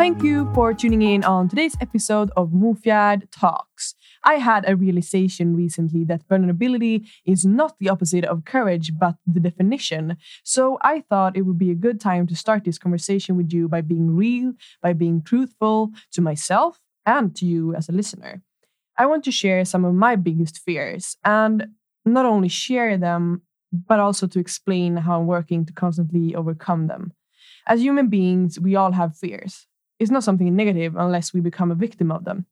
Thank you for tuning in on today's episode of Mofjärd Talks. I had a realization recently that vulnerability is not the opposite of courage, but the definition. So I thought it would be a good time to start this conversation with you by being real, by being truthful to myself and to you as a listener. I want to share some of my biggest fears and not only share them, but also to explain how I'm working to constantly overcome them. As human beings, we all have fears is not something negative unless we become a victim of them.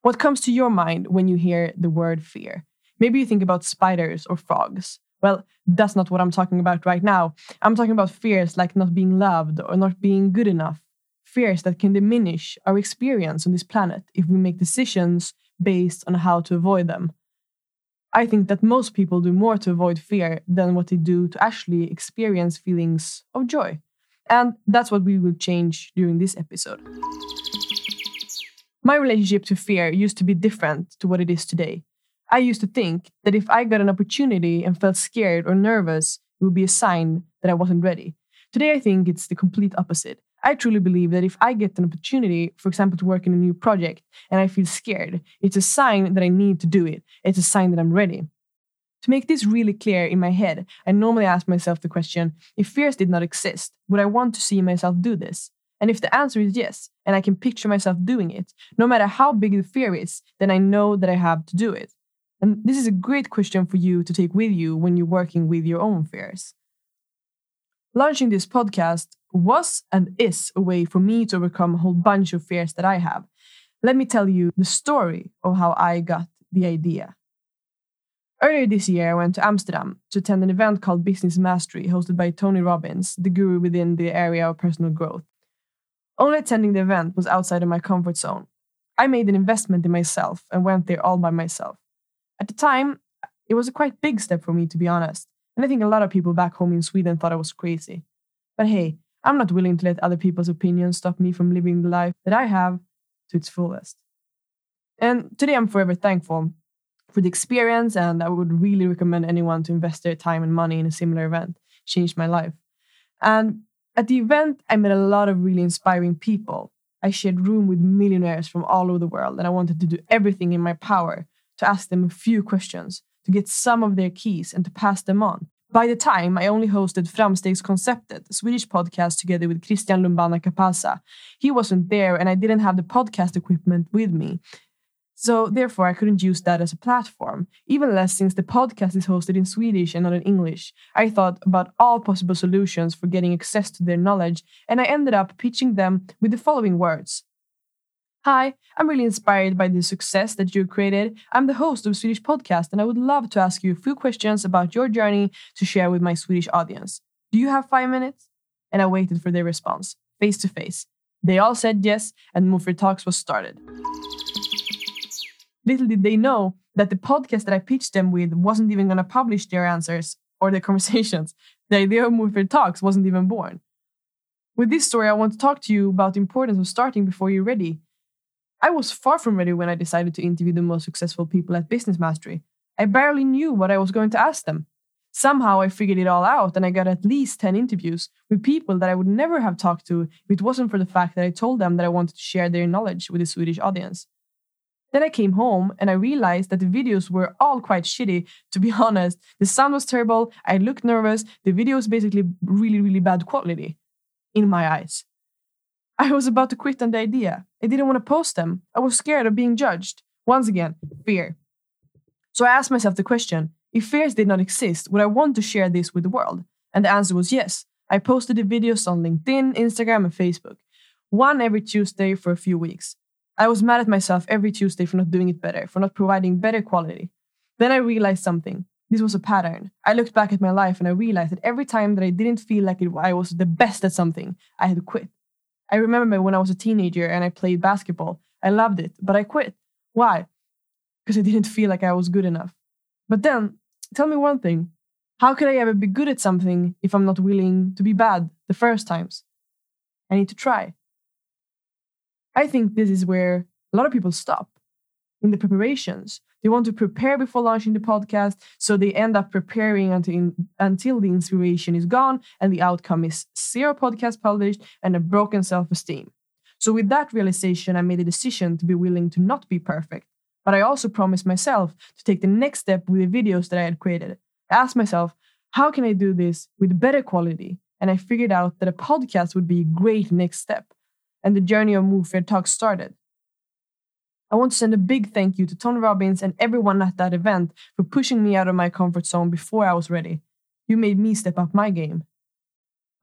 What comes to your mind when you hear the word fear? Maybe you think about spiders or frogs. Well, that's not what I'm talking about right now. I'm talking about fears like not being loved or not being good enough. Fears that can diminish our experience on this planet if we make decisions based on how to avoid them. I think that most people do more to avoid fear than what they do to actually experience feelings of joy. And that's what we will change during this episode. My relationship to fear used to be different to what it is today. I used to think that if I got an opportunity and felt scared or nervous, it would be a sign that I wasn't ready. Today, I think it's the complete opposite. I truly believe that if I get an opportunity, for example, to work in a new project, and I feel scared, it's a sign that I need to do it. It's a sign that I'm ready. To make this really clear in my head, I normally ask myself the question if fears did not exist, would I want to see myself do this? And if the answer is yes, and I can picture myself doing it, no matter how big the fear is, then I know that I have to do it. And this is a great question for you to take with you when you're working with your own fears. Launching this podcast was and is a way for me to overcome a whole bunch of fears that I have. Let me tell you the story of how I got the idea. Earlier this year, I went to Amsterdam to attend an event called Business Mastery, hosted by Tony Robbins, the guru within the area of personal growth. Only attending the event was outside of my comfort zone. I made an investment in myself and went there all by myself. At the time, it was a quite big step for me, to be honest, and I think a lot of people back home in Sweden thought I was crazy. But hey, I'm not willing to let other people's opinions stop me from living the life that I have to its fullest. And today I'm forever thankful for the experience, and I would really recommend anyone to invest their time and money in a similar event. Changed my life. And at the event, I met a lot of really inspiring people. I shared room with millionaires from all over the world, and I wanted to do everything in my power to ask them a few questions, to get some of their keys, and to pass them on. By the time, I only hosted Framstegskonceptet, a Swedish podcast together with Christian Lumbana Kapasa. He wasn't there, and I didn't have the podcast equipment with me. So therefore, I couldn't use that as a platform, even less since the podcast is hosted in Swedish and not in English. I thought about all possible solutions for getting access to their knowledge, and I ended up pitching them with the following words. Hi, I'm really inspired by the success that you created. I'm the host of a Swedish Podcast, and I would love to ask you a few questions about your journey to share with my Swedish audience. Do you have five minutes? And I waited for their response, face to face. They all said yes, and Mofjärd Talks was started. Little did they know that the podcast that I pitched them with wasn't even going to publish their answers or their conversations. The idea of Mofjärd Talks wasn't even born. With this story, I want to talk to you about the importance of starting before you're ready. I was far from ready when I decided to interview the most successful people at Business Mastery. I barely knew what I was going to ask them. Somehow I figured it all out and I got at least 10 interviews with people that I would never have talked to if it wasn't for the fact that I told them that I wanted to share their knowledge with the Swedish audience. Then I came home and I realized that the videos were all quite shitty, to be honest. The sound was terrible, I looked nervous, the video was basically really, really bad quality in my eyes. I was about to quit on the idea. I didn't want to post them. I was scared of being judged. Once again, fear. So I asked myself the question if fears did not exist, would I want to share this with the world? And the answer was yes. I posted the videos on LinkedIn, Instagram, and Facebook, one every Tuesday for a few weeks. I was mad at myself every Tuesday for not doing it better, for not providing better quality. Then I realized something. This was a pattern. I looked back at my life and I realized that every time that I didn't feel like it, I was the best at something, I had quit. I remember when I was a teenager and I played basketball. I loved it, but I quit. Why? Because I didn't feel like I was good enough. But then, tell me one thing how could I ever be good at something if I'm not willing to be bad the first times? I need to try. I think this is where a lot of people stop in the preparations. They want to prepare before launching the podcast, so they end up preparing until, until the inspiration is gone and the outcome is zero podcast published and a broken self esteem. So, with that realization, I made a decision to be willing to not be perfect. But I also promised myself to take the next step with the videos that I had created. I asked myself, how can I do this with better quality? And I figured out that a podcast would be a great next step. And the journey of Mofjärd Talk started. I want to send a big thank you to Tony Robbins and everyone at that event for pushing me out of my comfort zone before I was ready. You made me step up my game.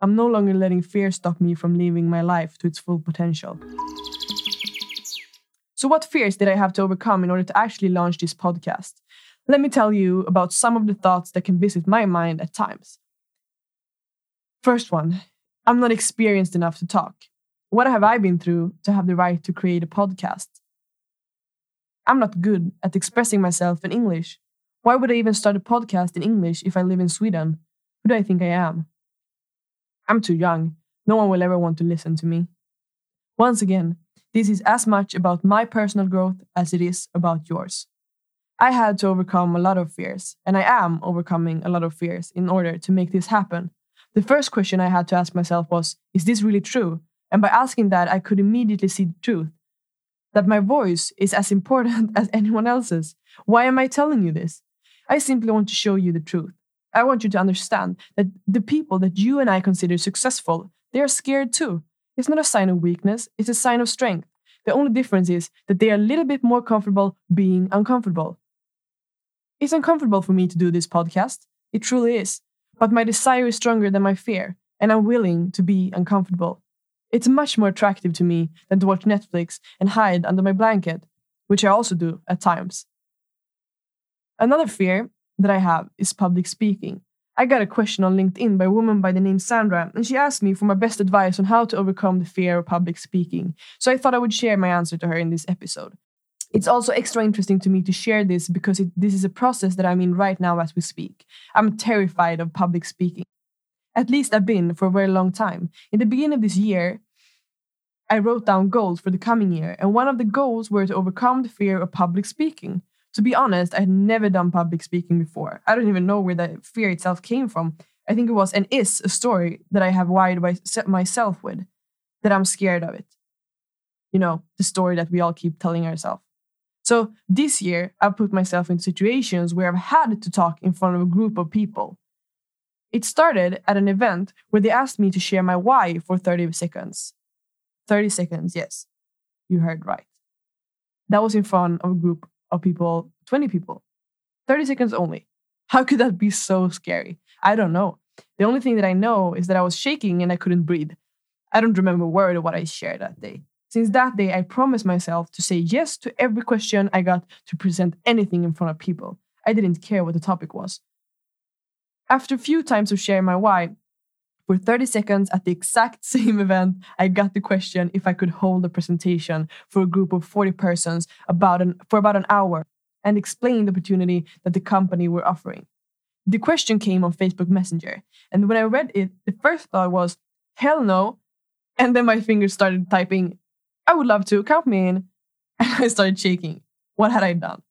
I'm no longer letting fear stop me from living my life to its full potential. So, what fears did I have to overcome in order to actually launch this podcast? Let me tell you about some of the thoughts that can visit my mind at times. First one, I'm not experienced enough to talk. What have I been through to have the right to create a podcast? I'm not good at expressing myself in English. Why would I even start a podcast in English if I live in Sweden? Who do I think I am? I'm too young. No one will ever want to listen to me. Once again, this is as much about my personal growth as it is about yours. I had to overcome a lot of fears, and I am overcoming a lot of fears in order to make this happen. The first question I had to ask myself was Is this really true? And by asking that, I could immediately see the truth that my voice is as important as anyone else's. Why am I telling you this? I simply want to show you the truth. I want you to understand that the people that you and I consider successful, they are scared too. It's not a sign of weakness, it's a sign of strength. The only difference is that they are a little bit more comfortable being uncomfortable. It's uncomfortable for me to do this podcast. It truly is. But my desire is stronger than my fear, and I'm willing to be uncomfortable. It's much more attractive to me than to watch Netflix and hide under my blanket, which I also do at times. Another fear that I have is public speaking. I got a question on LinkedIn by a woman by the name Sandra, and she asked me for my best advice on how to overcome the fear of public speaking. So I thought I would share my answer to her in this episode. It's also extra interesting to me to share this because it, this is a process that I'm in right now as we speak. I'm terrified of public speaking. At least I've been for a very long time. In the beginning of this year, I wrote down goals for the coming year, and one of the goals were to overcome the fear of public speaking. To be honest, I had never done public speaking before. I don't even know where the fear itself came from. I think it was and is a story that I have wired myself with, that I'm scared of it. You know, the story that we all keep telling ourselves. So this year, I've put myself in situations where I've had to talk in front of a group of people. It started at an event where they asked me to share my why for 30 seconds. 30 seconds, yes, you heard right. That was in front of a group of people, 20 people. 30 seconds only. How could that be so scary? I don't know. The only thing that I know is that I was shaking and I couldn't breathe. I don't remember a word of what I shared that day. Since that day, I promised myself to say yes to every question I got to present anything in front of people. I didn't care what the topic was. After a few times of sharing my why, for 30 seconds at the exact same event, I got the question if I could hold a presentation for a group of 40 persons about an, for about an hour and explain the opportunity that the company were offering. The question came on Facebook Messenger, and when I read it, the first thought was, hell no. And then my fingers started typing, I would love to, count me in. And I started shaking. What had I done?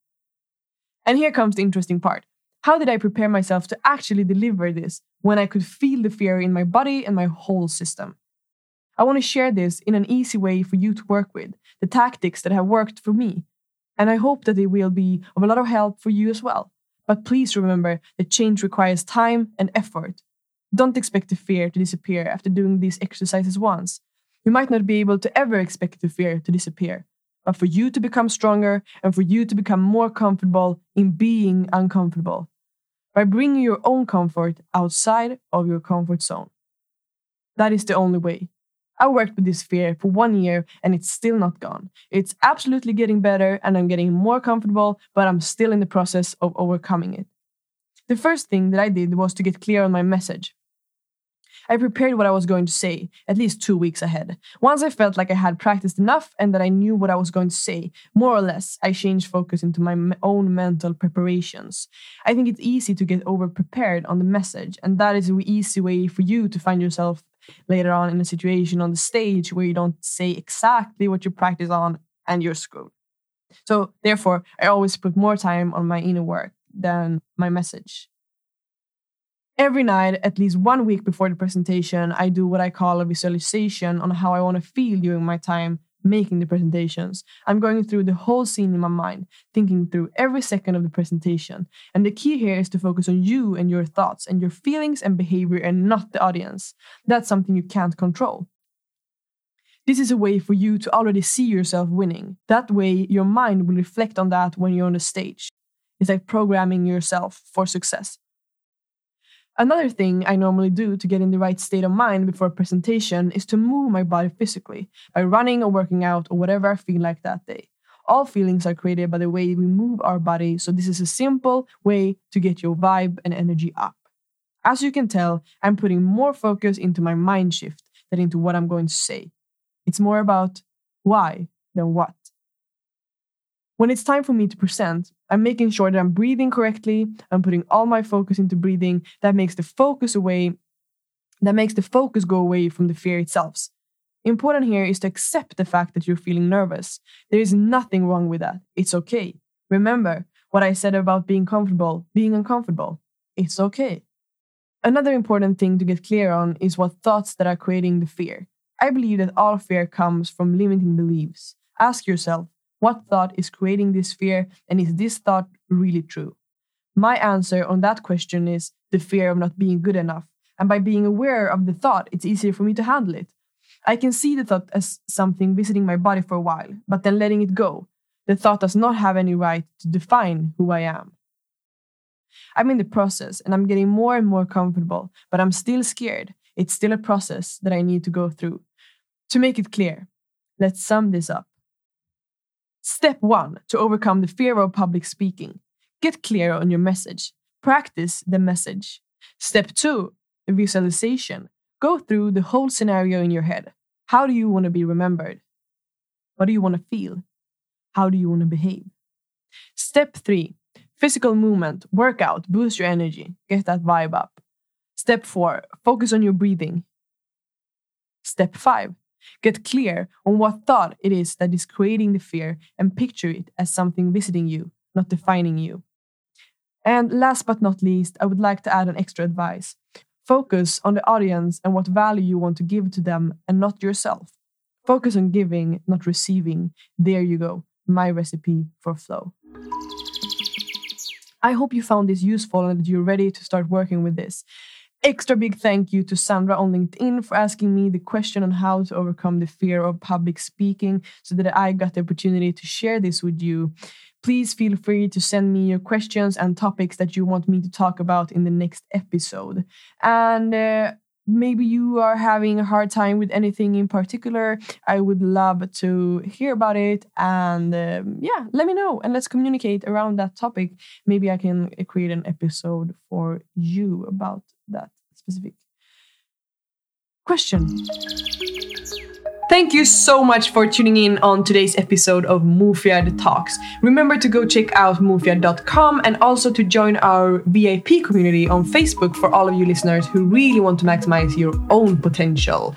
And here comes the interesting part. How did I prepare myself to actually deliver this when I could feel the fear in my body and my whole system? I want to share this in an easy way for you to work with, the tactics that have worked for me. And I hope that they will be of a lot of help for you as well. But please remember that change requires time and effort. Don't expect the fear to disappear after doing these exercises once. You might not be able to ever expect the fear to disappear, but for you to become stronger and for you to become more comfortable in being uncomfortable by bringing your own comfort outside of your comfort zone. That is the only way. I worked with this fear for one year and it's still not gone. It's absolutely getting better and I'm getting more comfortable, but I'm still in the process of overcoming it. The first thing that I did was to get clear on my message. I prepared what I was going to say, at least two weeks ahead. Once I felt like I had practiced enough and that I knew what I was going to say, more or less, I changed focus into my own mental preparations. I think it's easy to get over prepared on the message, and that is an easy way for you to find yourself later on in a situation on the stage where you don't say exactly what you practice on and you're screwed. So, therefore, I always put more time on my inner work than my message. Every night, at least one week before the presentation, I do what I call a visualization on how I want to feel during my time making the presentations. I'm going through the whole scene in my mind, thinking through every second of the presentation. And the key here is to focus on you and your thoughts and your feelings and behavior and not the audience. That's something you can't control. This is a way for you to already see yourself winning. That way, your mind will reflect on that when you're on the stage. It's like programming yourself for success. Another thing I normally do to get in the right state of mind before a presentation is to move my body physically by running or working out or whatever I feel like that day. All feelings are created by the way we move our body, so this is a simple way to get your vibe and energy up. As you can tell, I'm putting more focus into my mind shift than into what I'm going to say. It's more about why than what. When it's time for me to present, I'm making sure that I'm breathing correctly. I'm putting all my focus into breathing. That makes the focus away, that makes the focus go away from the fear itself. Important here is to accept the fact that you're feeling nervous. There is nothing wrong with that. It's okay. Remember what I said about being comfortable, being uncomfortable. It's okay. Another important thing to get clear on is what thoughts that are creating the fear. I believe that all fear comes from limiting beliefs. Ask yourself, what thought is creating this fear, and is this thought really true? My answer on that question is the fear of not being good enough. And by being aware of the thought, it's easier for me to handle it. I can see the thought as something visiting my body for a while, but then letting it go. The thought does not have any right to define who I am. I'm in the process and I'm getting more and more comfortable, but I'm still scared. It's still a process that I need to go through. To make it clear, let's sum this up. Step one to overcome the fear of public speaking get clear on your message, practice the message. Step two visualization go through the whole scenario in your head. How do you want to be remembered? What do you want to feel? How do you want to behave? Step three physical movement, workout, boost your energy, get that vibe up. Step four focus on your breathing. Step five Get clear on what thought it is that is creating the fear and picture it as something visiting you, not defining you. And last but not least, I would like to add an extra advice. Focus on the audience and what value you want to give to them and not yourself. Focus on giving, not receiving. There you go, my recipe for flow. I hope you found this useful and that you're ready to start working with this. Extra big thank you to Sandra on LinkedIn for asking me the question on how to overcome the fear of public speaking so that I got the opportunity to share this with you. Please feel free to send me your questions and topics that you want me to talk about in the next episode. And uh, maybe you are having a hard time with anything in particular, I would love to hear about it. And um, yeah, let me know and let's communicate around that topic. Maybe I can create an episode for you about that specific question. Thank you so much for tuning in on today's episode of Mofjärd Talks. Remember to go check out mofjard.com and also to join our VIP community on Facebook for all of you listeners who really want to maximize your own potential.